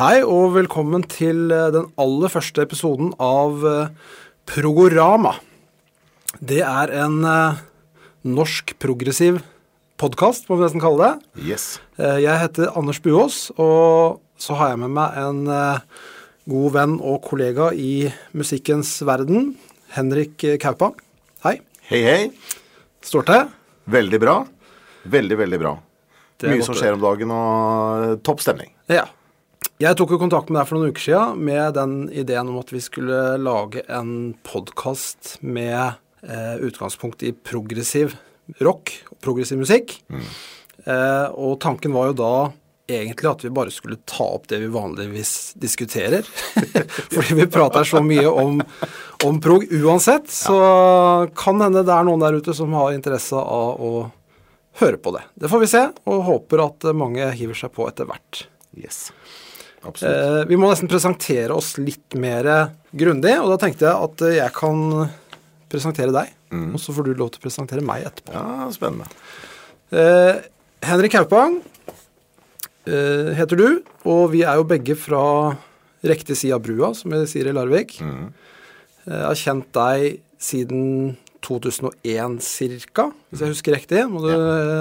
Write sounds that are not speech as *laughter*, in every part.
Hei og velkommen til eh, den aller første episoden av eh, Progorama. Det er en eh, norsk progressiv podkast, må vi nesten kalle det. Yes. Jeg heter Anders Buås, og så har jeg med meg en god venn og kollega i musikkens verden, Henrik Kaupa. Hei. Hei, hei. Står til? Veldig bra. Veldig, veldig bra. Mye som skjer om dagen, og topp stemning. Ja. Jeg tok jo kontakt med deg for noen uker siden med den ideen om at vi skulle lage en podkast med eh, utgangspunkt i progressiv rock og progressiv musikk. Eh, og tanken var jo da egentlig at vi bare skulle ta opp det vi vanligvis diskuterer. *laughs* Fordi vi prater så mye om, om prog uansett. Så kan hende det er noen der ute som har interesse av å høre på det. Det får vi se, og håper at mange hiver seg på etter hvert. Yes. Absolutt. Eh, vi må nesten presentere oss litt mer grundig, og da tenkte jeg at eh, jeg kan presentere deg. Og så får du lov til å presentere meg etterpå. Ja, spennende. Eh, Henrik Haupang eh, heter du, og vi er jo begge fra riktig side av brua, som vi sier i Larvik. Mm. Eh, Jeg har kjent deg siden 2001 cirka, hvis jeg husker riktig. Må du ja.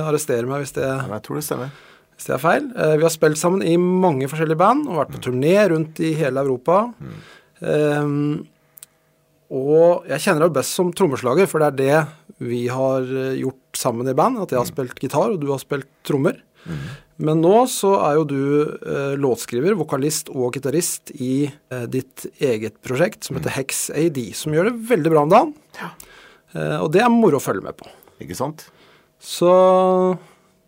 arrestere meg hvis det Jeg tror det stemmer. Hvis det er feil. Eh, Vi har spilt sammen i mange forskjellige band og vært på turné rundt i hele Europa. Um, og jeg kjenner deg best som trommeslager, for det er det vi har eh, gjort sammen i band. At jeg har spilt gitar, og du har spilt trommer. Men nå så er jo du eh, låtskriver, vokalist og gitarist i eh, ditt eget prosjekt som heter Hex AD, som gjør det veldig bra om dagen. Eh, og det er moro å følge med på. Ikke sant? Så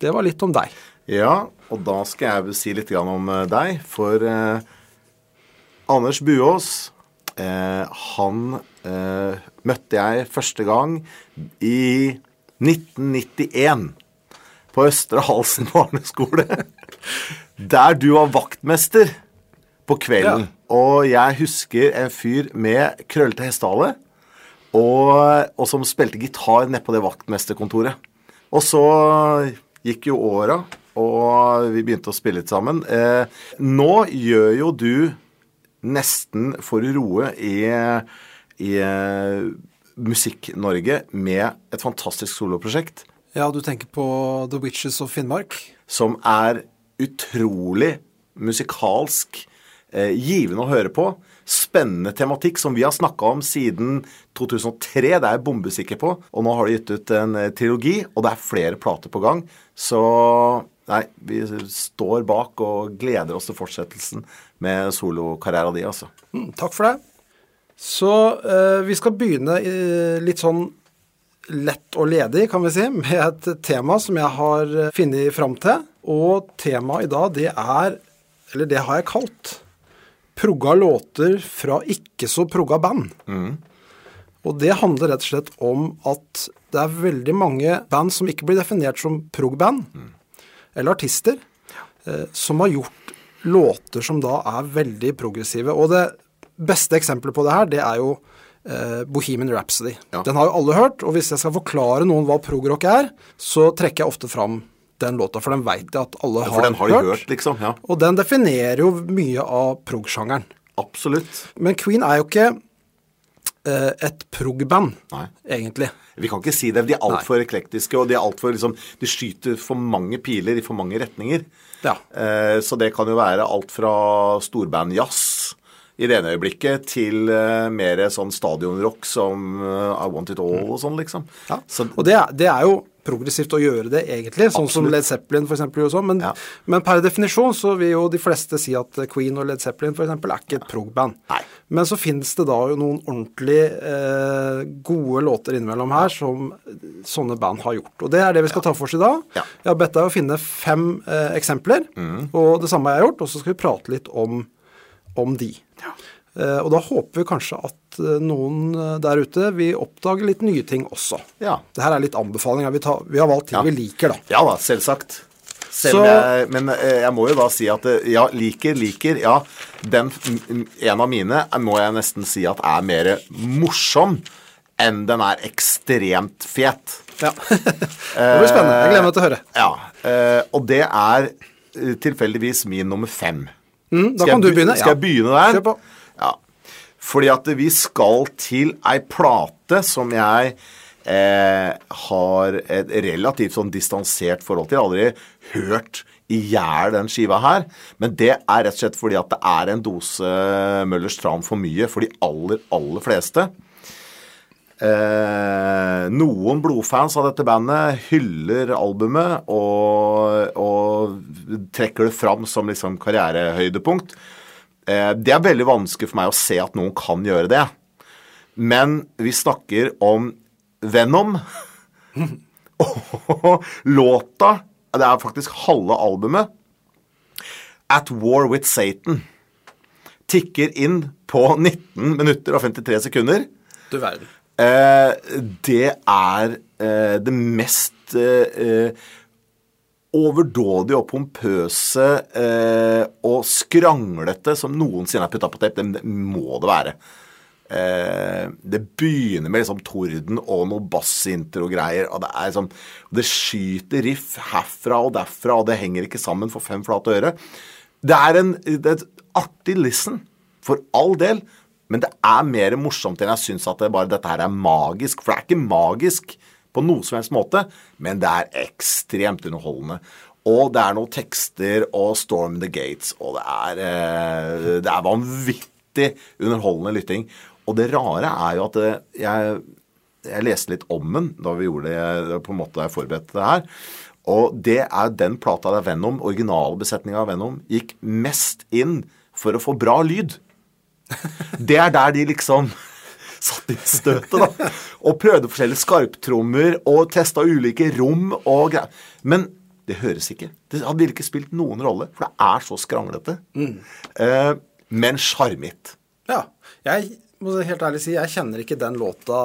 det var litt om deg. Ja, og da skal jeg si litt om eh, deg. For eh, Anders Buås, eh, han eh, møtte jeg første gang i 1991 på Østre Halsen barneskole. *laughs* Der du var vaktmester på kvelden. Og jeg husker en fyr med krøllete hestehale. Og, og som spilte gitar nede på det vaktmesterkontoret. Og så gikk jo åra, og vi begynte å spille litt sammen. Eh, nå gjør jo du nesten for roe i, i eh, Musikk-Norge med et fantastisk soloprosjekt Ja, du tenker på The Witches of Finnmark? som er utrolig musikalsk, eh, givende å høre på. Spennende tematikk som vi har snakka om siden 2003, det er jeg bombesikker på. Og nå har de gitt ut en eh, trilogi, og det er flere plater på gang. Så nei, vi står bak og gleder oss til fortsettelsen med solokarrieren di, altså. Mm, takk for det. Så eh, vi skal begynne eh, litt sånn lett og ledig, kan vi si, med et tema som jeg har eh, funnet fram til. Og temaet i dag, det er, eller det har jeg kalt, progga låter fra ikke så progga band. Og det handler rett og slett om at det er veldig mange band som ikke blir definert som prog-band, eller artister, eh, som har gjort låter som da er veldig progressive. Og det beste eksempelet på det her, det er jo eh, Bohemian Rhapsody. Ja. Den har jo alle hørt, og hvis jeg skal forklare noen hva progrock er, så trekker jeg ofte fram den låta, for den veit jeg at alle For den har hørt. hørt, liksom. Ja, Og den definerer jo mye av prog-sjangeren. absolutt. Men Queen er jo ikke eh, et prog-band, egentlig. Vi kan ikke si det. De er altfor eklektiske, og de er alt for, liksom De skyter for mange piler i for mange retninger. Ja. Eh, så det kan jo være alt fra storbandjazz i det ene øyeblikket til eh, mer sånn stadionrock som eh, I Want It All og sånn, liksom. Ja. Så, Og det er, det er jo progressivt å gjøre det, egentlig, sånn som Led Zeppelin eksempel gjorde sånn. Men, Ja. men per definisjon så vil jo de fleste si at Queen og Led Zeppelin eksempel er ikke et prog-band. Men så finnes det da jo noen ordentlig eh, gode låter innimellom her som sånne band har gjort. Og det er det vi skal ta for oss i dag. Ja. Mm. Jeg har bedt deg å finne fem eh, eksempler, og det samme har jeg gjort. Og så skal vi prate litt om, om de. Eh, og da håper vi kanskje at eh, noen eh, der ute vil oppdage litt nye ting også. Ja. Det her er litt anbefalinger. Vi, tar, vi har valgt ting Ja. vi liker, da. ja da, selvsagt. Selv Så- jeg, men eh, jeg må jo da si at eh, ja, liker, liker. Ja, den, en av mine eh, må jeg nesten si at er mer morsom enn den er ekstremt fet. Ja. *laughs* det blir spennende. Jeg gleder meg til å høre. Ja, eh, og det er eh, tilfeldigvis min nummer fem. Mm, da Skal kan du begynne. Skal jeg begynne der? Kjør på. Fordi at vi skal til ei plate som jeg eh, har et relativt sånn distansert forhold til. Jeg har Aldri hørt i hjel den skiva her. Men det er rett og slett fordi at det er en dose Møllers Tran for mye for de aller, aller fleste. Eh, noen blodfans av dette bandet hyller albumet og, og trekker det fram som liksom karrierehøydepunkt. Eh, det er veldig vanskelig for meg å se at noen kan gjøre det. Men vi snakker om Venom. *laughs* og låta Det er faktisk halve albumet. At War With Satan. Tikker inn på 19 minutter og 53 sekunder. Du verden. Eh, det er eh, det mest eh, eh, overdådige og pompøse eh, og skranglete som noensinne er putta på tape. Det, må det være. Eh, det begynner med liksom torden og noe bassintro-greier. og Det er liksom, det skyter riff herfra og derfra, og det henger ikke sammen for fem flate øre. Det er en det er et artig listen, for all del. Men det er mer morsomt enn jeg syns at det bare dette her er magisk. For det er ikke magisk på noe som helst måte, men det er ekstremt underholdende. Og det er noen tekster og Storm the Gates, og det er, eh, det er vanvittig underholdende lytting. Og det rare er jo at det, jeg, jeg leste litt om den da vi gjorde det på en måte da jeg forberedte det her. Og det er den plata der Venom, originalbesetninga av Venom, gikk mest inn for å få bra lyd. Det er der de liksom satt inn støtet, da. Og prøvde forskjellige skarptrommer og testa ulike rom og greier. Men det høres ikke. Det hadde ikke spilt noen rolle, for det er så skranglete. Eh, men sjarmitt. Ja. Jeg må helt ærlig si jeg kjenner ikke den låta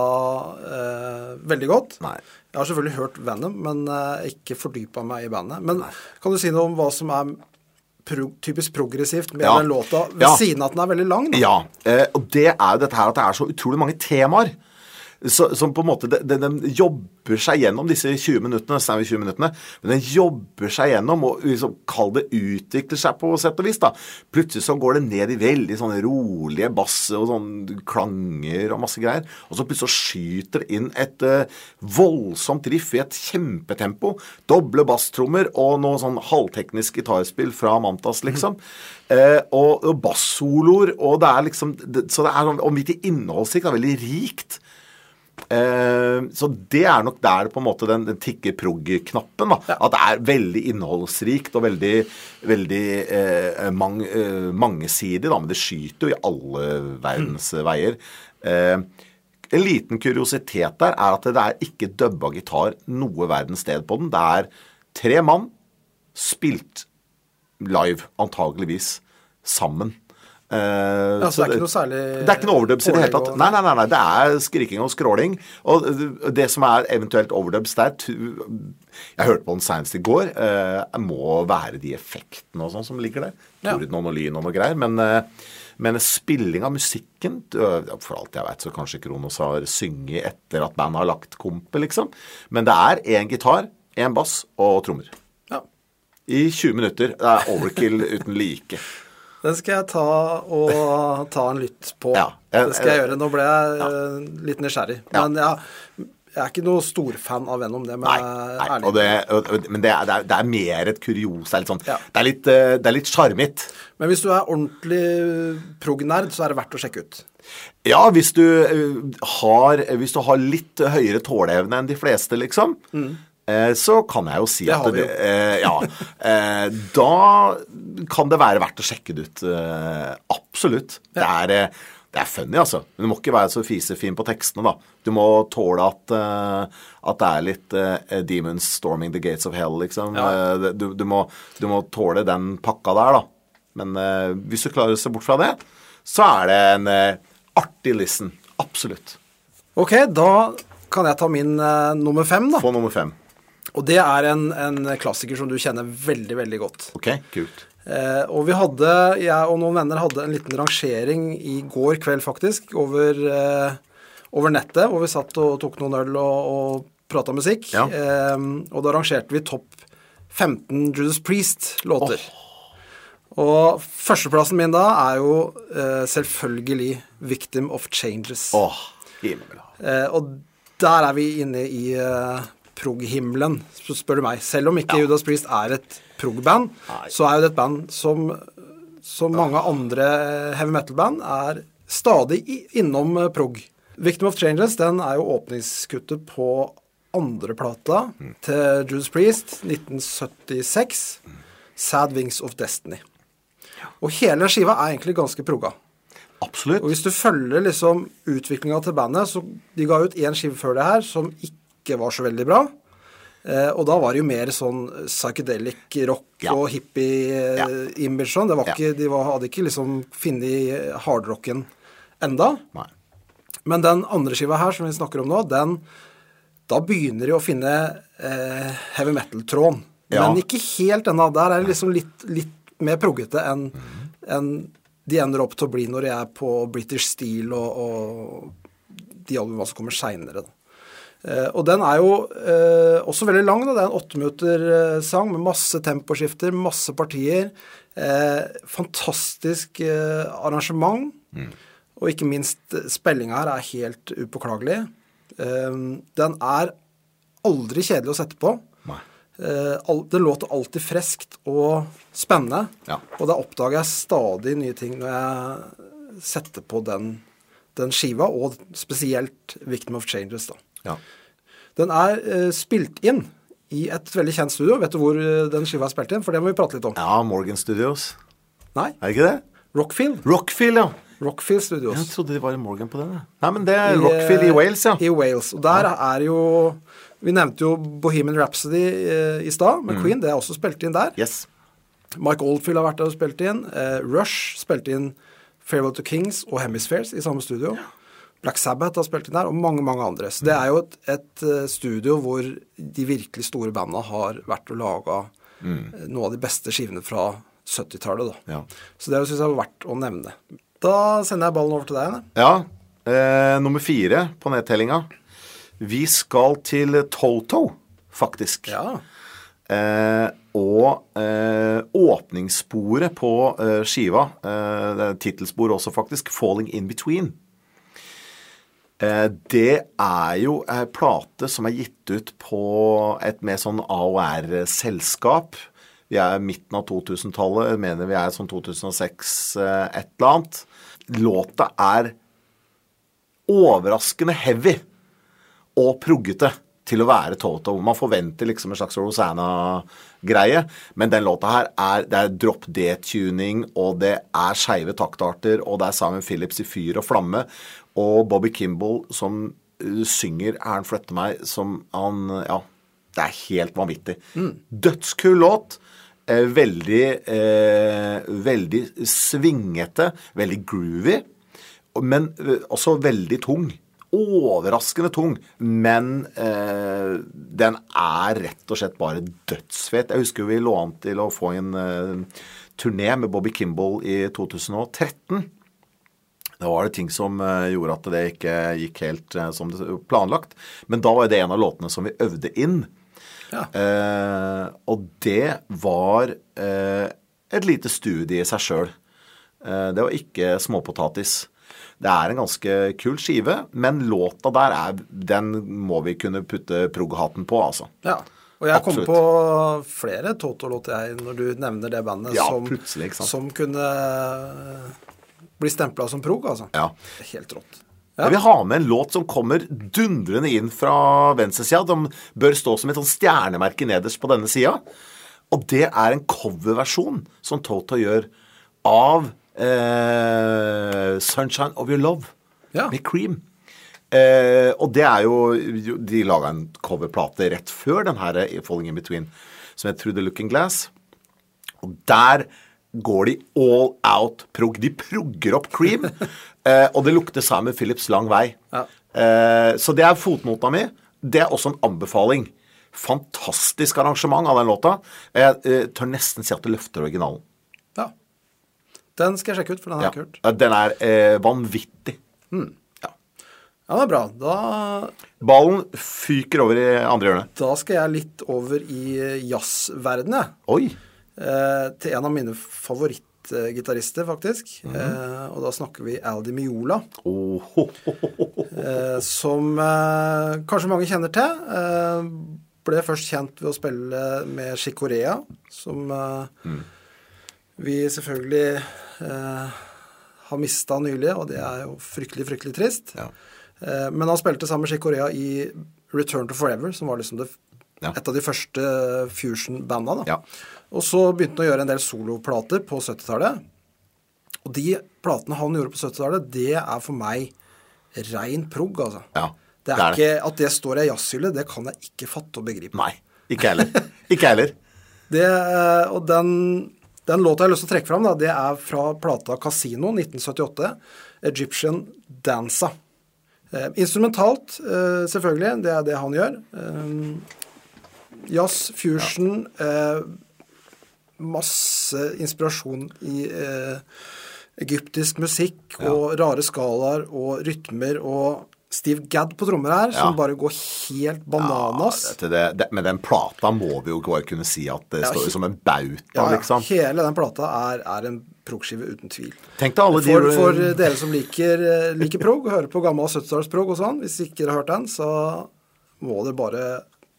eh, veldig godt. Nei. Jeg har selvfølgelig hørt Venom, men eh, ikke fordypa meg i bandet. Men kan du si noe om hva som er pro typisk progressivt med Ja. den låta, ved Ja. siden av at den er veldig lang? Da? Ja, eh, og det er jo dette her at det er så utrolig mange temaer. Så, som på en måte, den, de, de jobber seg gjennom disse 20 minuttene, så er vi 20 minuttene, men den jobber seg gjennom og liksom, kall det utvikler seg på sett og vis. da. Plutselig så går det ned i veldig sånne rolige bass og sånn klanger og masse greier. Og så plutselig så skyter det inn et uh, voldsomt riff i et kjempetempo. Doble basstrommer og noe sånn halvteknisk gitarspill fra Mantas, liksom. Uh, og, og bassoloer, og det er liksom det, Så det er sånn vanvittig innholdsrikt. Det er veldig rikt. Eh, så det er nok der på en måte den, den tikker prog-knappen. Ja. At det er veldig innholdsrikt og veldig, veldig eh, mang, eh, mangesidig. da, Men det skyter jo i alle verdens veier. Eh, en liten kuriositet der er at det er ikke dubba gitar noe verdens sted på den. Det er tre mann spilt live, antageligvis, sammen. Eh, altså, det er ikke noe særlig det er ikke noe overdubs i det hele tatt. Nei, nei, nei, nei, det er skriking og skråling. Og det som er eventuelt overdubs der Jeg hørte på den senest i går. Uh, må være de effektene og sånn som ligger der. Torden og lyn og noe greier. Men, uh, men spilling av musikken For alt jeg vet, så kanskje Kronos har synget etter at bandet har lagt kompet, liksom. Men det er én gitar, én bass og trommer. Ja. I 20 minutter. Det er overkill uten like. Den skal jeg ta og ta en lytt på. Ja, det skal jeg gjøre. Nå ble jeg ja. litt nysgjerrig. Ja. Men jeg, jeg er ikke noe storfan av Venom, det må jeg ærlig det, men det er, det, er, det er mer et kurios. Det er litt sånn, Ja. det er litt, eh, sjarmitt. Men hvis du er ordentlig prog-nerd, så er det verdt å sjekke ut. Ja, hvis du, eh, har, hvis du har litt høyere tåleevne enn de fleste, liksom, eh, så kan jeg jo si Det at det, eh, ja, eh, Da kan det være verdt å sjekke det ut. eh, absolutt. Det er eh, det er funny, altså. Men du må ikke være så fisefin på tekstene, da. Du må tåle at, eh, at det er litt eh, Demons storming the gates of hell, liksom. Ja. Eh, du, du, må, du må tåle den pakka der, da. Men eh, hvis du klarer å se bort fra det, så er det en eh, artig listen. Absolutt. Ok, da kan jeg ta min eh, nummer fem, da. Få nummer fem. Og det er en, en klassiker som du kjenner veldig, veldig godt. Ok, kult. Eh, og vi hadde, jeg og noen venner hadde en liten rangering i går kveld faktisk, over, eh, over nettet, hvor vi satt og tok noen øl og, og prata musikk. Ja. Eh, og da rangerte vi topp 15 Judas Priest-låter. Og førsteplassen min da er jo eh, selvfølgelig 'Victim of Changes'. Åh, himmel. Eh, og der er vi inne i eh, prog-himmelen, spør du meg. Selv om ikke Ja. Judas Priest er et prog-band, så er jo det et band som, som mange andre heavy metal-band er stadig innom eh, prog. 'Victim of Changes' den er jo åpningskuttet på andreplata til Judas Priest, 1976. 'Sad Wings of Destiny'. Og hele skiva er egentlig ganske proga. Absolutt. Og hvis du følger liksom utviklinga til bandet, så de ga ut én skive før det her som ikke var så veldig bra. Eh, og da var det jo mer sånn psychedelic rock Ja. og hippie-image sånn. Det var Ja. ikke, de var, hadde ikke liksom funnet hardrocken enda. Nei. Men den andre skiva her som vi snakker om nå, den Da begynner de å finne eh, heavy metal-tråden. Ja. Men ikke helt ennå. Der er det liksom litt, litt mer proggete enn en de ender opp til å bli når de er på British Steel og, og de albumene som kommer seinere. Eh, og den er jo eh, også veldig lang. Da. Det er en åtteminutterssang med masse temposkifter, masse partier. Eh, fantastisk arrangement. arrangement. Og ikke minst spillinga her er helt upåklagelig. Den er aldri kjedelig å sette på. Nei. Det låter alltid freskt og spennende. Ja. Og da oppdager jeg stadig nye ting når jeg setter på den, den skiva, og spesielt 'Victim of Changes'. da. Ja. Den er uh, spilt inn i et veldig kjent studio. Vet du hvor eh, den skiva er spilt inn? For det må vi prate litt om. ja, Morgan Studios. Nei, Er det ikke det? Rockfield. Rockfield, ja. Rockfield Studios. Jeg trodde det var Morgan på den. ja. Nei, men det er I, Rockfield i eh, Wales, ja. I Wales. Og der er jo Vi nevnte jo Bohemian Rhapsody eh, i stad, Mm. Queen. Det er også spilt inn der. Yes. Mike Oldfield har vært der og spilt inn. Eh, Rush spilte inn Farewell to Kings og Hemispheres i samme studio. Black Sabbath har spilt inn der, og mange mange andre. Så det er jo et, et eh, studio hvor de virkelig store banda har vært og laga noen av de beste skivene fra 70-tallet. Ja. Så det syns jeg var verdt å nevne. Da sender jeg ballen over til deg. Ne? Ja. Eh, nummer fire på nedtellinga. Vi skal til Toto, faktisk. Ja. Eh, og eh, åpningssporet på eh, skiva, eh, er også faktisk, 'Falling In Between'. Eh, det er jo ei plate som er gitt ut på et mer sånn AOR-selskap. Vi er midten av 2000-tallet, mener vi er sånn 2006, eh, et eller annet. Låta er overraskende heavy og proggete til å være Toto. Man forventer liksom en slags Rosanna-greie, men den låta her er, det er drop D-tuning, og det er skeive taktarter, og det er Simon Phillips i fyr og flamme, og Bobby Kimball som uh, synger 'Æren flytter meg', som han Ja, det er helt vanvittig. Dødskul låt. Eh, veldig, eh, veldig svingete, veldig groovy, men eh, også veldig tung. Overraskende tung, men eh, den er rett og slett bare dødsfet. Jeg husker vi lå an til å få en eh, turné med Bobby Kimball i 2013. Da var det ting som eh, gjorde at det ikke gikk helt eh, som det planlagt. Men da var det en av låtene som vi øvde inn. Ja. Eh, og det var eh, et lite studie i seg sjøl. Eh, det var ikke småpotatis. Det er en ganske kul skive, men låta der er Den må vi kunne putte prog-hatten på, altså. ja. Og jeg kom på flere Toto-låter, jeg, når du nevner det bandet, Ja, som, som kunne bli stempla som prog, altså. Ja. Helt rått. Jeg vil ha med en låt som kommer dundrende inn fra venstresida. De bør stå som et sånn stjernemerke nederst på denne sida. Og det er en coverversjon som Toto gjør av eh, 'Sunshine of Your Love' Ja. med Cream. Eh, og det er jo De laga en coverplate rett før den her eh, 'Falling In Between', som heter 'Through The Looking Glass'. Og der går de all out prog. De progger opp Cream. *laughs* eh, og det lukter Simon Phillips lang vei. Ja. Eh, så det er fotnota mi. Det er også en anbefaling. Fantastisk arrangement av den låta. Jeg eh, tør nesten si at det løfter originalen. Ja. Den skal jeg sjekke ut, for den har Ja. jeg ikke hørt. Den er eh, vanvittig. Ja. Ja, det er bra. Da, Ballen fyker over i andre hjørnet. da skal jeg litt over i jazzverdenen, jeg. Oi. Eh, til en av mine favorittgitarister, faktisk. eh, og da snakker vi Aldi Miola, Oh, eh, som kanskje mange kjenner til. Ble først kjent ved å spille med Chicorea, som eh, vi selvfølgelig eh, har mista nylig, og det er jo fryktelig, fryktelig trist. Ja. Eh, men han spilte sammen med Chicorea i Return to Forever, som var liksom det, Ja. et av de første fusion-banda. da. Ja. Og så begynte han å gjøre en del soloplater på 70-tallet. Og de platene han gjorde på 70-tallet, det er for meg rein prog, altså. Ja, det er, det er det. ikke At det står i ei jazzhylle, det kan jeg ikke fatte og begripe. Nei. Ikke heller. Ikke heller. *laughs* Det, eh, og den, den låta jeg har lyst til å trekke fram, da, det er fra plata Casino 1978. Egyptian Danza. Eh, instrumentalt, eh, selvfølgelig. Det er det han gjør. Eh, jazz, fusion, eh, masse inspirasjon i eh, egyptisk musikk og rare skalaer og rytmer og Steve Gadd på trommer her, som Ja. bare går helt bananas. Ja, det, det, men den plata må vi jo bare kunne si at det Ja, står jo som en bauta, Ja, ja. liksom. Hele den plata er, er en prog-skive uten tvil. Tenk deg alle de For, for dere som liker, eh, liker prog, hører på gammel 70-tallsprog og sånn, hvis ikke dere har hørt den, så må dere bare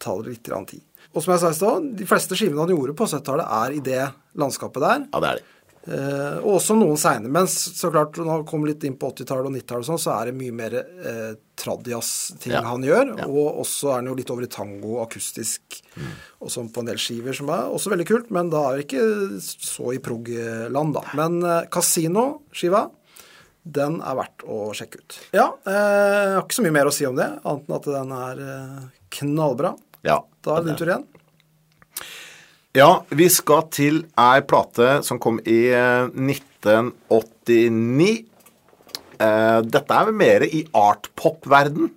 ta dere litt tid. Og som jeg sa i stad, de fleste skivene han gjorde på 70-tallet, er i det landskapet der. Ja, det er det. Eh, og også noen seinere. Men så klart, når han kom litt inn på 80-tallet og 90-tallet, sånn, så er det mye mer eh, tradias-ting Ja. han gjør. Ja. Og også er han jo litt over i tango, akustisk, og sånn på en del skiver, som er også veldig kult. Men da er det ikke så i prog-land, da. Men eh, Casino-skiva, den er verdt å sjekke ut. Ja, eh, jeg har ikke så mye mer å si om det, annet enn at den er eh, knallbra. Ja. Da er det din tur igjen. Ja, vi skal til ei plate som kom i eh, 1989. Eh, dette er vel mer i art-pop-verden.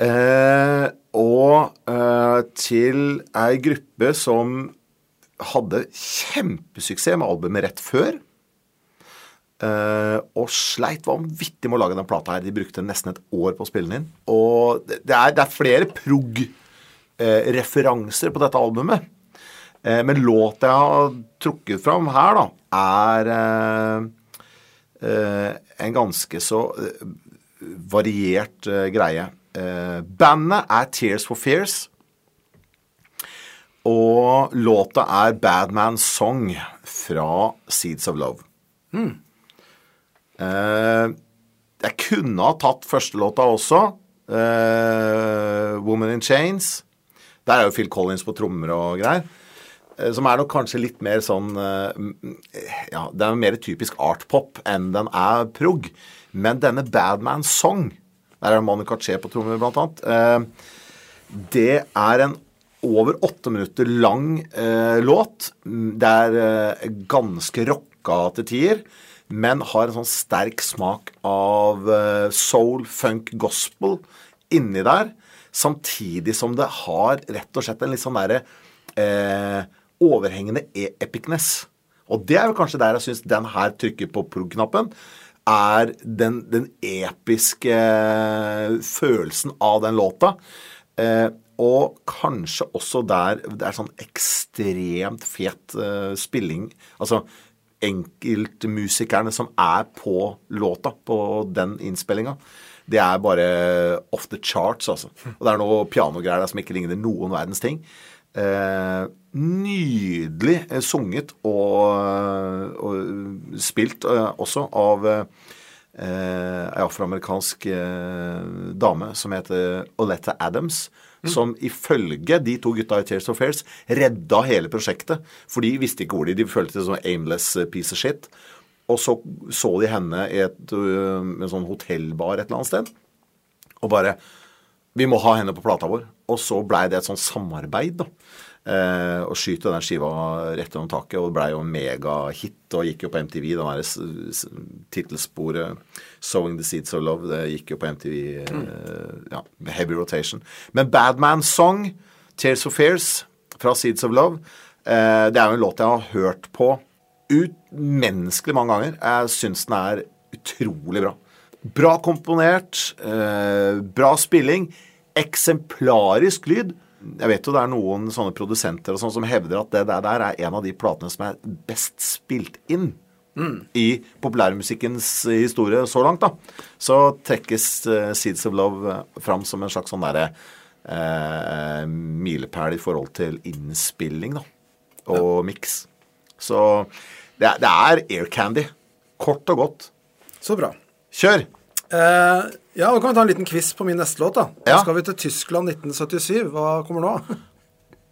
Eh, og eh, til ei gruppe som hadde kjempesuksess med albumet rett før. Eh, og sleit vanvittig med å lage den plata her. De brukte nesten et år på å spille den inn. Og det er, det er flere prog-referanser på dette albumet. Uh, men låta jeg har trukket fram her, da, er eh, eh, en ganske så eh, variert eh, greie. Eh, bandet er Tears for Fears. Og låta er Bad Man's Song fra Seeds of Love. Eh, jeg kunne ha tatt førstelåta også. eh, Woman in Chains. Der er jo Phil Collins på trommer og greier. eh, Som er nok kanskje litt mer sånn eh, Ja, det er mer typisk artpop enn den er prog. Men denne Bad Man's Song, der er Monica Che på trommer blant annet, eh, det er en over åtte minutter lang eh, låt. Det er eh, ganske rocka til tider, men har en sånn sterk smak av eh, soul, funk, gospel inni der. Samtidig som det har rett og slett en litt sånn derre eh, overhengende e- epicness. Og det er jo kanskje der jeg syns den her trykker på prog-knappen. Er den, den episke eh, følelsen av den låta. Eh, og kanskje også der det er sånn ekstremt fet eh, spilling. Altså enkeltmusikerne som er på låta, på den innspillinga. Det er bare off the charts, altså. Og det er noe pianogreier der som ikke ligner noen verdens ting. Eh, nydelig eh, sunget og, og spilt eh, også av eh, afroamerikansk eh, dame som heter Oletta Adams. Som ifølge de to gutta i Tears of Fairs redda hele prosjektet. For de visste ikke hvor de De følte det som aimless eh, piece of shit. Og så så de henne i et, øh, en sånn hotellbar et eller annet sted. Og bare Vi må ha henne på plata vår. Og så blei det et sånn samarbeid, da. Eh, og skyte den skiva rett gjennom taket. Og det blei jo en megahit og gikk jo på MTV. Den derre tittelsporet 'Sowing the Seeds of Love' det gikk jo på MTV. Eh, ja, med heavy rotation. Men 'Bad Man's Song', 'Tears of Fears' fra Seeds of Love, eh, det er jo en låt jeg har hørt på umenneskelig mange ganger. Jeg syns den er utrolig bra. Bra komponert, eh, bra spilling, eksemplarisk lyd. Jeg vet jo det er noen sånne produsenter og sånn som hevder at det der, der er en av de platene som er best spilt inn i populærmusikkens historie så langt, da. Så trekkes uh, Seeds of Love eh, fram som en slags sånn derre uh, milepæl i forhold til innspilling, da. Og mix. Så det er, det er Air Candy. Kort og godt. Så bra. Kjør! Eh, ja, da kan vi ta en liten quiz på min neste låt, da. Da Ja. skal vi til Tyskland 1977. Hva kommer nå?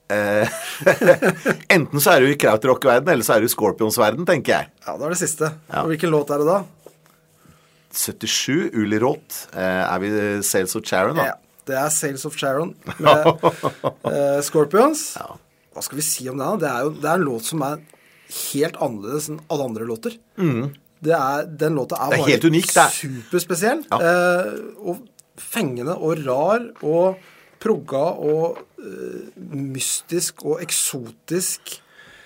*laughs* Enten så er du i krautrock-verden, eller så er du i Scorpions-verden, tenker jeg. Ja, det er det siste. Ja. Og hvilken låt er det da? 77, Uli Roth. Eh, er vi Sales of Charon, da? Ja, det er Sales of Sharon *laughs* med eh, Scorpions. Hva skal vi si om den? da? Det er jo det er en låt som er helt annerledes enn alle andre låter. Det er, den låta er. Det er bare unik, er- superspesiell. Ja. Eh, og fengende og rar og progga og eh, mystisk og eksotisk.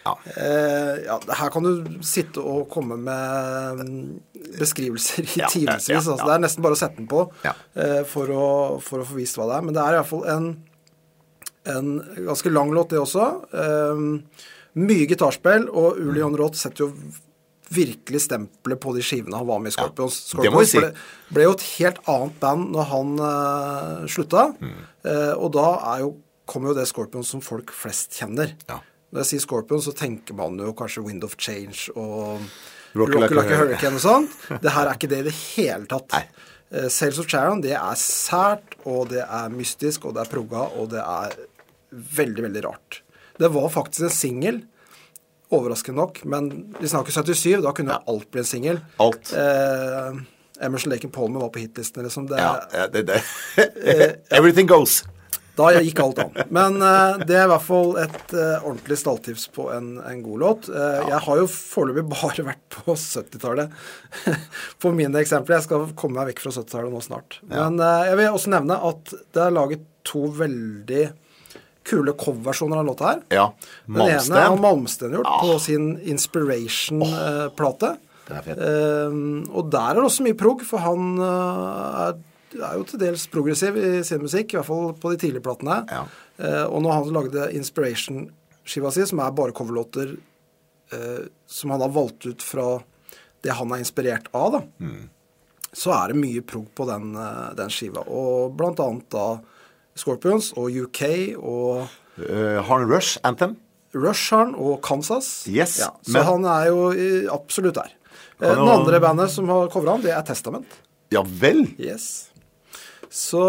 Ja. Eh, ja, her kan du sitte og komme med mm, beskrivelser i Ja, timevis. Altså, det er nesten bare å sette den på eh, for, å, for å få vist hva det er. Men det er iallfall en, en ganske lang låt, det også. Eh, mye gitarspill, og Uli Roth setter jo virkelig stempelet på de skivene han var med i Scorpions. det må vi Scorpions si. ble, ble jo et helt annet band når han uh, slutta. Mm. uh, og da er jo, kommer jo det Scorpions som folk flest kjenner. Ja. Når jeg sier Scorpions, så tenker man jo kanskje Wind of Change og Rocky Like a Hurricane og sånt. Det her er ikke det i det hele tatt. Nei. Eh, Sales of Charon, det er sært, og det er mystisk, og det er progga, og det er veldig, veldig rart. Det var faktisk en singel, overraskende nok, men vi snakker 77, da kunne alt bli en singel. Alt. Eh, Emerson Laken Palmer var på hitlisten, liksom. Det, Ja, ja, det, det. *laughs* Everything goes. Da gikk alt an. Men uh, det er i hvert fall et uh, ordentlig stalltips på en, en god låt. Eh, Jeg har jo foreløpig bare vært på 70-tallet på *laughs* mine eksempler. Jeg skal komme meg vekk fra 70-tallet nå snart. Men eh, jeg vil også nevne at det er laget to veldig kule coverversjoner av låta her. Ja. Den ene har Malmsten. Malmsten gjort ah. på sin Inspiration-plate. Oh. er fet. Eh, og der er det også mye prog, for han eh, er, er jo til dels progressiv i sin musikk, i hvert fall på de tidlige platene. Ja. Uh, og når han lagde Inspiration-skiva si, som er bare coverlåter uh, som han har valgt ut fra det han er inspirert av, da, Mm. så er det mye prog på den, uh, den skiva. Og blant annet da Scorpions og UK og Uh, har han Rush Anthem? Rush har han, og Kansas. Yes, ja, så men- han er jo absolutt der. Eh, Den andre bandet som har covra han, det er Testament. Ja vel? Yes. Så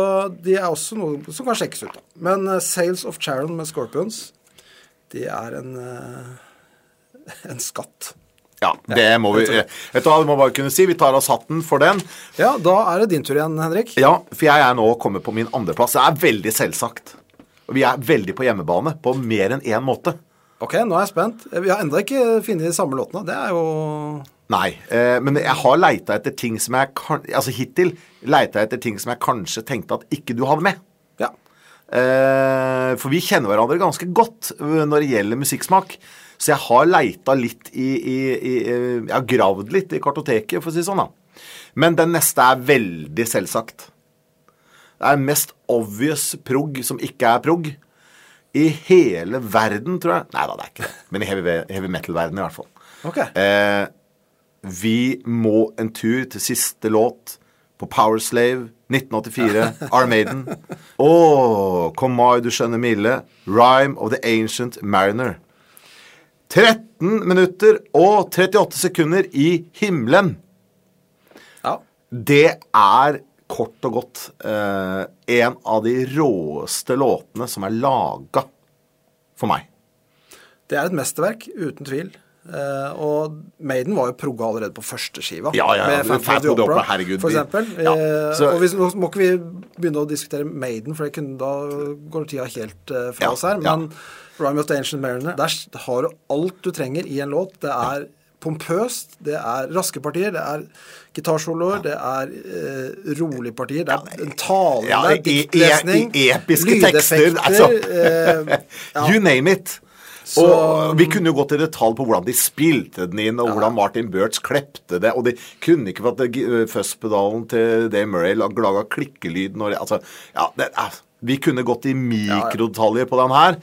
de er også noe som kan sjekkes ut. da. Men uh, Sales of Charon med Scorpions, det er en, uh, *laughs* en skatt. Ja, det må vi Vet du hva, du må bare kunne si. Vi tar oss hatten for den. Ja, da er det din tur igjen, Henrik. Ja, for jeg er nå kommet på min andreplass. Det er veldig selvsagt. Og vi er veldig på hjemmebane på mer enn én måte. Ok, nå er jeg spent. Vi har ennå ikke funnet de samme låtene. Det er jo Nei, eh, men jeg har leita etter ting som jeg kan Altså hittil leita jeg etter ting som jeg kanskje tenkte at ikke du hadde med. Ja. Eh, for vi kjenner hverandre ganske godt eh, når det gjelder musikksmak. Så jeg har leita litt i, i, i eh, Jeg har gravd litt i kartoteket, for å si det sånn, da. Men den neste er veldig selvsagt. Det er mest obvious prog som ikke er prog. I hele verden, tror jeg. Nei da, det er ikke det. Men i heavy, heavy metal-verden, i hvert fall. Ok. Eh, vi må en tur til siste låt på Powerslave 1984, Armaden. *laughs* Å, kom mai, du skjønner milde. Rhyme of the Ancient Mariner. 13 minutter og 38 sekunder i himmelen. Ja. Det er kort og godt eh, en av de råeste låtene som er laga for meg. Det er et mesterverk, uten tvil. Eh, og Maiden var jo progga allerede på første skiva. Ja, ja, med Phantom of the Opera, Opera, herregud, for eksempel. Ja, Eh, så- og hvis, nå må ikke vi begynne å diskutere Maiden, for det kunne, da går tida helt eh, fra Ja, oss her. ja. Rhyme of the Ancient Mariner, der har du alt du trenger i en låt. Det er pompøst, det er raske partier, det er gitarsoloer, det er eh, rolige partier, det er en tale, Ja, det er diktlesning, i episke tekster, altså. eh, ja. *laughs* You name it. Så- Og vi kunne jo gått i detalj på hvordan de spilte den inn, og hvordan Martin Birch klepte det. Og de kunne ikke fått fuzzpedalen til Dave Murray laga klikkelyd når Altså, ja, det er vi kunne gått i mikrodetaljer på den her.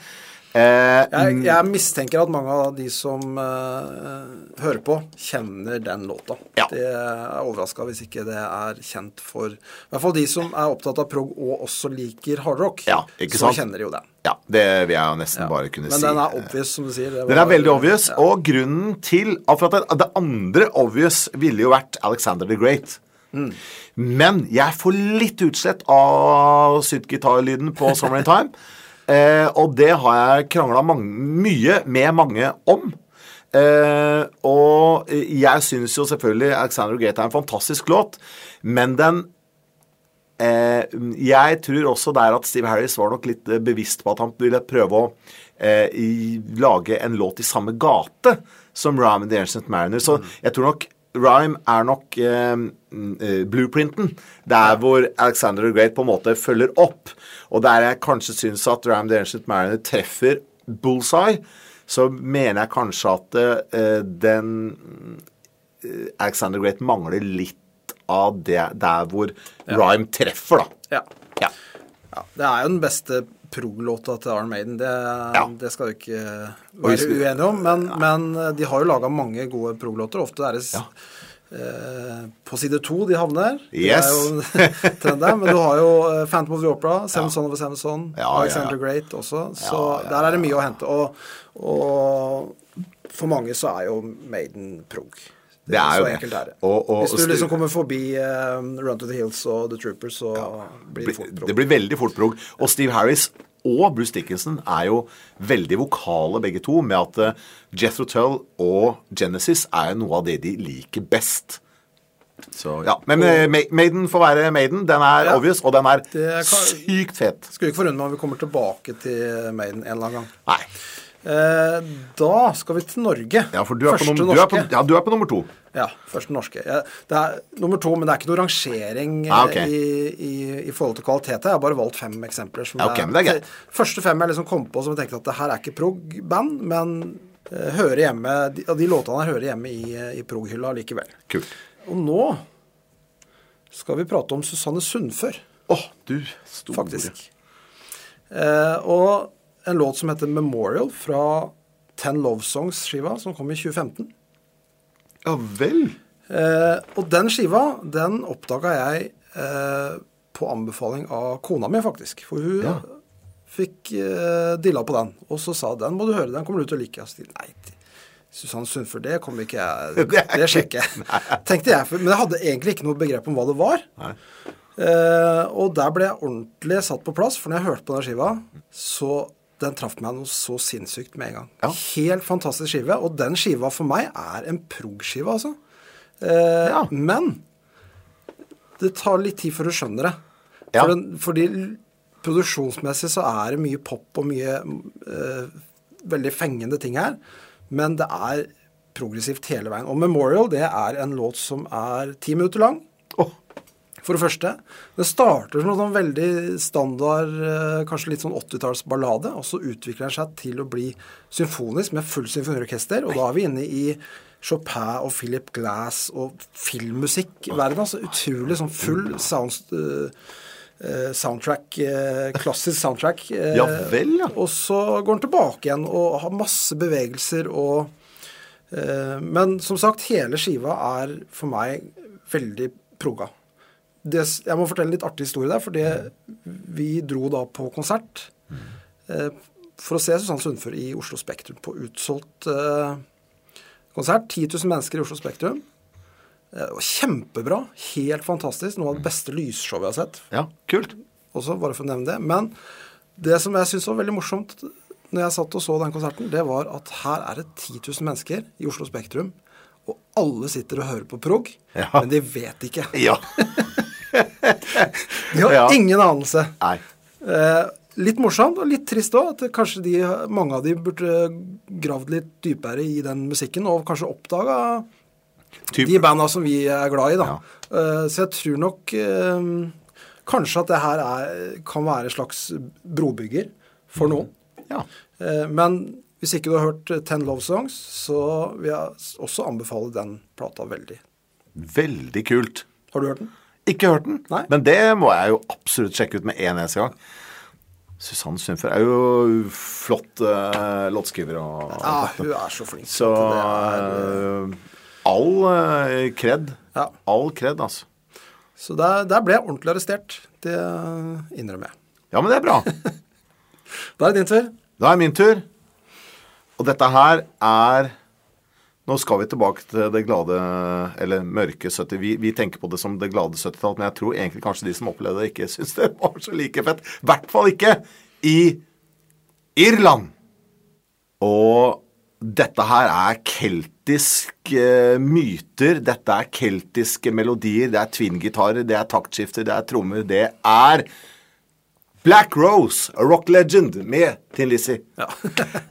Eh, Jeg, jeg mistenker at mange av de som eh, hører på, kjenner den låta. Ja. Det er overraska hvis ikke det er kjent for I hvert fall de som er opptatt av prog og også liker hardrock. Ja, ikke så sant? kjenner de jo den. ja, det vil jeg jo nesten bare kunne Men si. den er obvious, som du sier. Det Den er veldig obvious, og grunnen til at det, det andre obvious ville jo vært Alexander the Great. Men jeg får litt utslett av syntgitarlyden på Summer in Time. *laughs* Eh, og det har jeg krangla mye med mange om. Eh, og jeg syns jo selvfølgelig Alexander Great er en fantastisk låt, men den Eh, jeg tror også der at Steve Harris var nok litt bevisst på at han ville prøve å eh, i, lage en låt i samme gate som Rhyme and the Ancient Mariner. Så jeg tror nok Rhyme er nok eh, mm, eh, blueprinten. Der hvor Alexander the Great på en måte følger opp. Og der jeg kanskje syns at Rhyme the Ancient Mariner treffer bullseye, så mener jeg kanskje at eh, den eh, Alexander the Great mangler litt av det der hvor Rhyme treffer, da. Ja. Ja. ja. Det er jo den beste prog-låta til Iron Maiden. Det, Ja. det skal du ikke være uenig om. Men, men de har jo laga mange gode prog-låter. Ofte er det Ja. eh, på side to de havner. Det er jo *laughs* trender. Men du har jo eh, Phantom of the Opera, Seven Son of a Seven Son, Ja, ja, Alexander ja. Great også. Så Ja, ja, der er det mye å hente. Og, og for mange så er jo Maiden prog. Det er jo så det. enkelt er det. Og- og- Hvis du liksom kommer forbi uh, Run to the Hills og The Troopers, så blir det fort prog. Det blir veldig fort prog. Og Steve Harris og Bruce Dickinson er jo veldig vokale begge to, med at uh, Jethro Tull og Genesis er jo noe av det de liker best. Så ja, Men eh, Maiden får være Maiden. Den er Ja. obvious, og den er er sykt fet. Skulle ikke forundre meg om vi kommer tilbake til Maiden en eller annen gang. Nei. Eh, da skal vi til Norge. Ja, for du er, på Første nummer, du, er på, ja, du er på nummer to. Ja, første norske. Ja, det er nummer to, men det er ikke noe rangering eh, Ah, okay. i, i, i forhold til kvalitet. Jeg har bare valgt fem eksempler. Som Ja, er, det er. Første fem jeg liksom kom på som jeg tenkte at det her er ikke prog-band, men eh, hører hjemme, de, de låtene her hører hjemme i, i prog-hylla likevel. Kult. Og nå skal vi prate om Susanne Sundfør. Åh, du store. faktisk. Eh, og en låt som heter 'Memorial' fra Ten Love Songs-skiva, som kom i 2015. Ja vel. Eh, og den skiva, den oppdaga jeg eh, på anbefaling av kona mi, faktisk. For hun Ja. fikk eh, dilla på den. Og så sa den må du høre, den kommer du til å like. Jeg sa nei, Susanne Sundfør, det kommer ikke *laughs* jeg Det er sjekker jeg. *laughs* Tenkte jeg. Men jeg hadde egentlig ikke noe begrep om hva det var. Nei. Eh, og der ble jeg ordentlig satt på plass, for når jeg hørte på den skiva, så den traff meg noe så sinnssykt med en gang. Ja. Helt fantastisk skive. Og den skiva for meg er en prog-skive, altså. Eh, Ja. Men det tar litt tid før du skjønner det. Ja. For den, fordi produksjonsmessig så er det mye pop og mye eh, veldig fengende ting her. Men det er progressivt hele veien. Og Memorial det er en låt som er ti minutter lang. Åh, For det første. Det starter som en sånn veldig standard, eh, kanskje litt sånn 80-tallsballade, og så utvikler den seg til å bli symfonisk med full symfoniorkester. Og da er vi inne i Chopin og Philip Glass og filmmusikkverden. Altså utrolig sånn full sounds, eh, eh, soundtrack, uh, klassisk soundtrack. Uh, Ja vel, ja. Og så går den tilbake igjen og har masse bevegelser og Men som sagt, hele skiva er for meg veldig progga. Det, jeg må fortelle en litt artig historie der, fordi vi dro da på konsert eh, for å se Susanne Sundfør i Oslo Spektrum på utsolgt eh, konsert. 10 000 mennesker i Oslo Spektrum. Eh, kjempebra. Helt fantastisk. Noe av det beste lysshowet jeg har sett ja, kult. også, bare for å nevne det. Men det som jeg syns var veldig morsomt når jeg satt og så den konserten, det var at her er det 10 000 mennesker i Oslo Spektrum, og alle sitter og hører på prog, Ja. men de vet ikke. Ja. *laughs* *laughs* De har Ja. ingen anelse. Nei. Eh, litt morsomt og litt trist òg, at kanskje de, mange av de burde gravd litt dypere i den musikken, og kanskje oppdaga de banda som vi er glad i, da. Ja. Eh, så jeg tror nok eh, kanskje at det her er, kan være en slags brobygger for noen. ja. Eh, men hvis ikke du har hørt Ten Love Songs, så vil jeg også anbefale den plata veldig. Veldig kult. Har du hørt den? Ikke hørt den, Nei. men det må jeg jo absolutt sjekke ut med en eneste gang. Susanne Sundfør er jo flott uh, låtskriver og Ja, hun er så flink. Så er, uh, all uh, kred. Ja. All kred, altså. Så der, der ble jeg ordentlig arrestert. Det innrømmer jeg. Ja, men det er bra. *laughs* Da er det din tur. Da er min tur. Og dette her er Nå skal vi tilbake til det glade, eller mørke 70 Vi, vi tenker på det som det glade 70-tall, men jeg tror egentlig kanskje de som opplevde det, ikke *laughs* syns det var så like fett. I hvert fall ikke i Irland. Og dette her er keltiske myter. Dette er keltiske melodier. Det er twin-gitarer, det er taktskifter, det er trommer. Det er Black Rose, a rock legend, med Tin Lizzie. *laughs*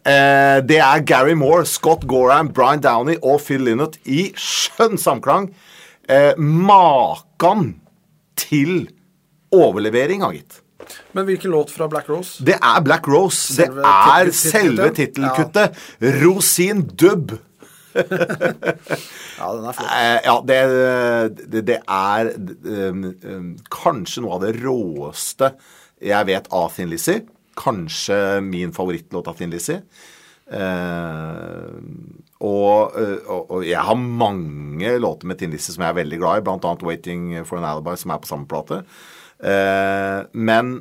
eh, det er Gary Moore, Scott Gorham, Brian Downey og Phil Linnott i skjønn samklang. Eh, Makan til overlevering, har gitt. Men hvilken låt fra Black Rose? Det er Black Rose. Selve det er selve tittelkuttet? Ja. Rosin Dubb. *laughs* *laughs* Ja, den er flott. Eh, ja, det, det, det er um, um, kanskje noe av det råeste jeg vet av Thin Lizzie. Kanskje min favorittlåt av Thin Lizzie. Uh, og, eh, og, og jeg har mange låter med Thin Lizzie som jeg er veldig glad i, annet 'Waiting for an Alibi', som er på samme plate. Uh, men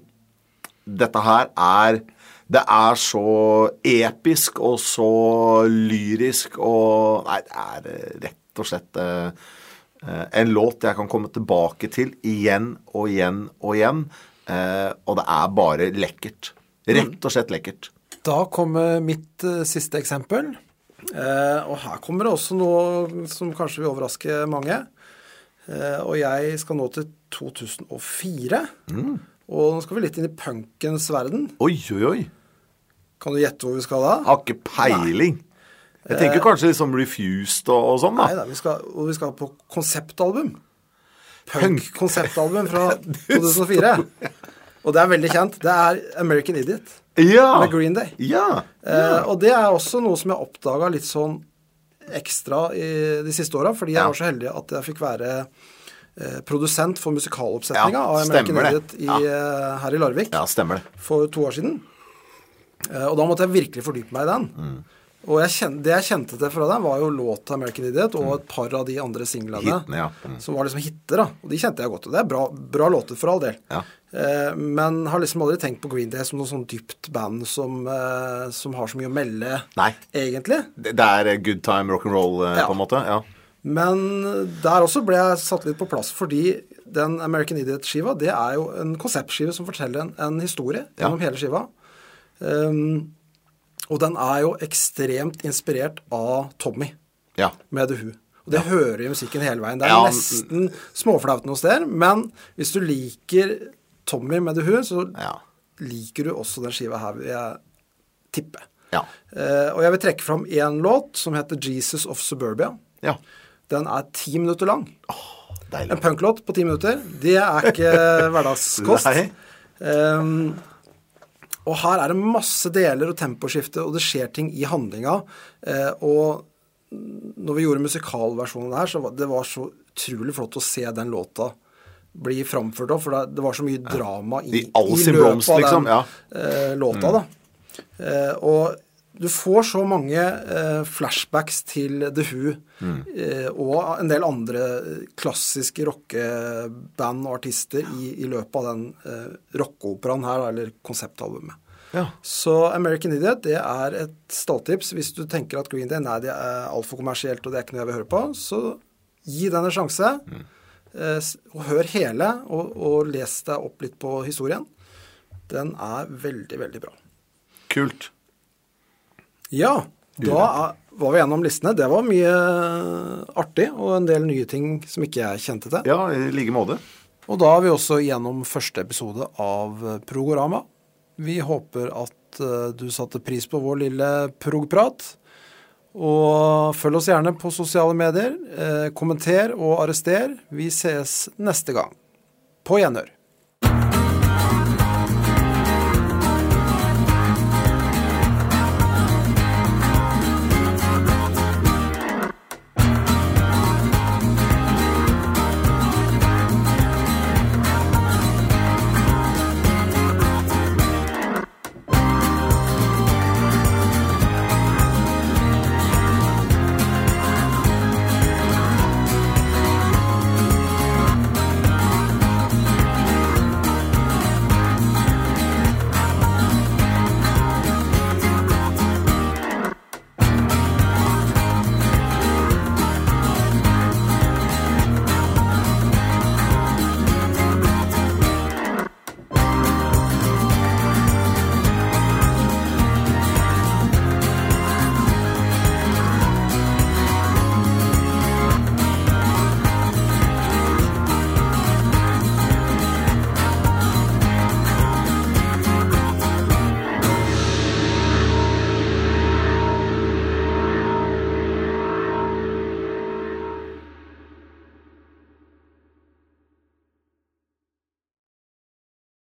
dette her er Det er så episk og så lyrisk og Nei, det er eh, rett og slett eh, en låt jeg kan komme tilbake til igjen og igjen og igjen. Eh, og det er bare lekkert. Rett og slett lekkert. Da kommer mitt eh, siste eksempel. Eh, og her kommer det også noe som kanskje vil overraske mange. Eh, og jeg skal nå til 2004. Og nå skal vi litt inn i punkens verden. Oi, oi, oi. Kan du gjette hvor vi skal da? Har ikke peiling. Jeg tenker kanskje liksom Refused og, og sånn, Nei da. da, vi skal, og vi skal på konseptalbum. Punk. Punk-konseptalbum fra *laughs* 2004. Og det er veldig kjent. Det er American Idiot Ja. med Green Day. Ja. Eh, og det er også noe som jeg oppdaga litt sånn ekstra i de siste åra, fordi jeg var så heldig at jeg fikk være eh, produsent for musikaloppsetninga av American. Idiot i, eh, her i Larvik ja, for to år siden. Eh, og da måtte jeg virkelig fordype meg i den. Mm. Og jeg kjente, det jeg kjente til fra dem var jo låta American Idiot og et par av de andre singlene Mm. Hitene, ja. Mm. som var liksom hitter. da, Og de kjente jeg godt. Og det er bra, bra låter, for all del. Ja. Eh, men har liksom aldri tenkt på Green Day som noe sånn dypt band som, eh, som har så mye å melde, Nei. egentlig. Det, det er good time rock'n'roll, eh, Ja. på en måte. Ja. Men der også ble jeg satt litt på plass, fordi den American Idiot-skiva, det er jo en konseptskive som forteller en, en historie gjennom hele skiva. Um, og den er jo ekstremt inspirert av Tommy ja. med The Who. Og det hører i musikken hele veien. Det er Ja, nesten småflaut noen steder, men hvis du liker Tommy med The Who, så Ja. liker du også den skiva her, vil jeg tippe. Ja. Uh, og jeg vil trekke fram én låt som heter 'Jesus of Suburbia'. ja. Den er ti minutter lang. Oh, En punklåt på ti minutter, det er ikke *laughs* hverdagskost. Nei. Og her er det masse deler og temposkifte, og det skjer ting i handlinga. Eh, og når vi gjorde musikalversjonen her, så var det var så utrolig flott å se den låta bli framført òg, for det, var så mye drama i, I i løpet av liksom, den ja. Mm. eh, låta, da. Eh, og du får så mange eh, flashbacks til The Who Mm. eh, og en del andre klassiske rockeband og artister i, i løpet av den eh, rockeoperaen her, eller konseptalbumet. Ja. Så American Idiot det er et stalltips. Hvis du tenker at Green Day nei, det er altfor kommersielt og det er ikke noe jeg vil høre på, så gi den en sjanse. Eh, og hør hele, og, og les deg opp litt på historien. Den er veldig, veldig bra. Kult. Ja, da var vi gjennom listene. Det var mye artig, og en del nye ting som ikke jeg kjente til. Ja, i like måte. Og da er vi også gjennom første episode av Progorama. Vi håper at eh, du satte pris på vår lille progprat. Og følg oss gjerne på sosiale medier. Eh, kommenter og arrester. Vi ses neste gang. På gjenhør.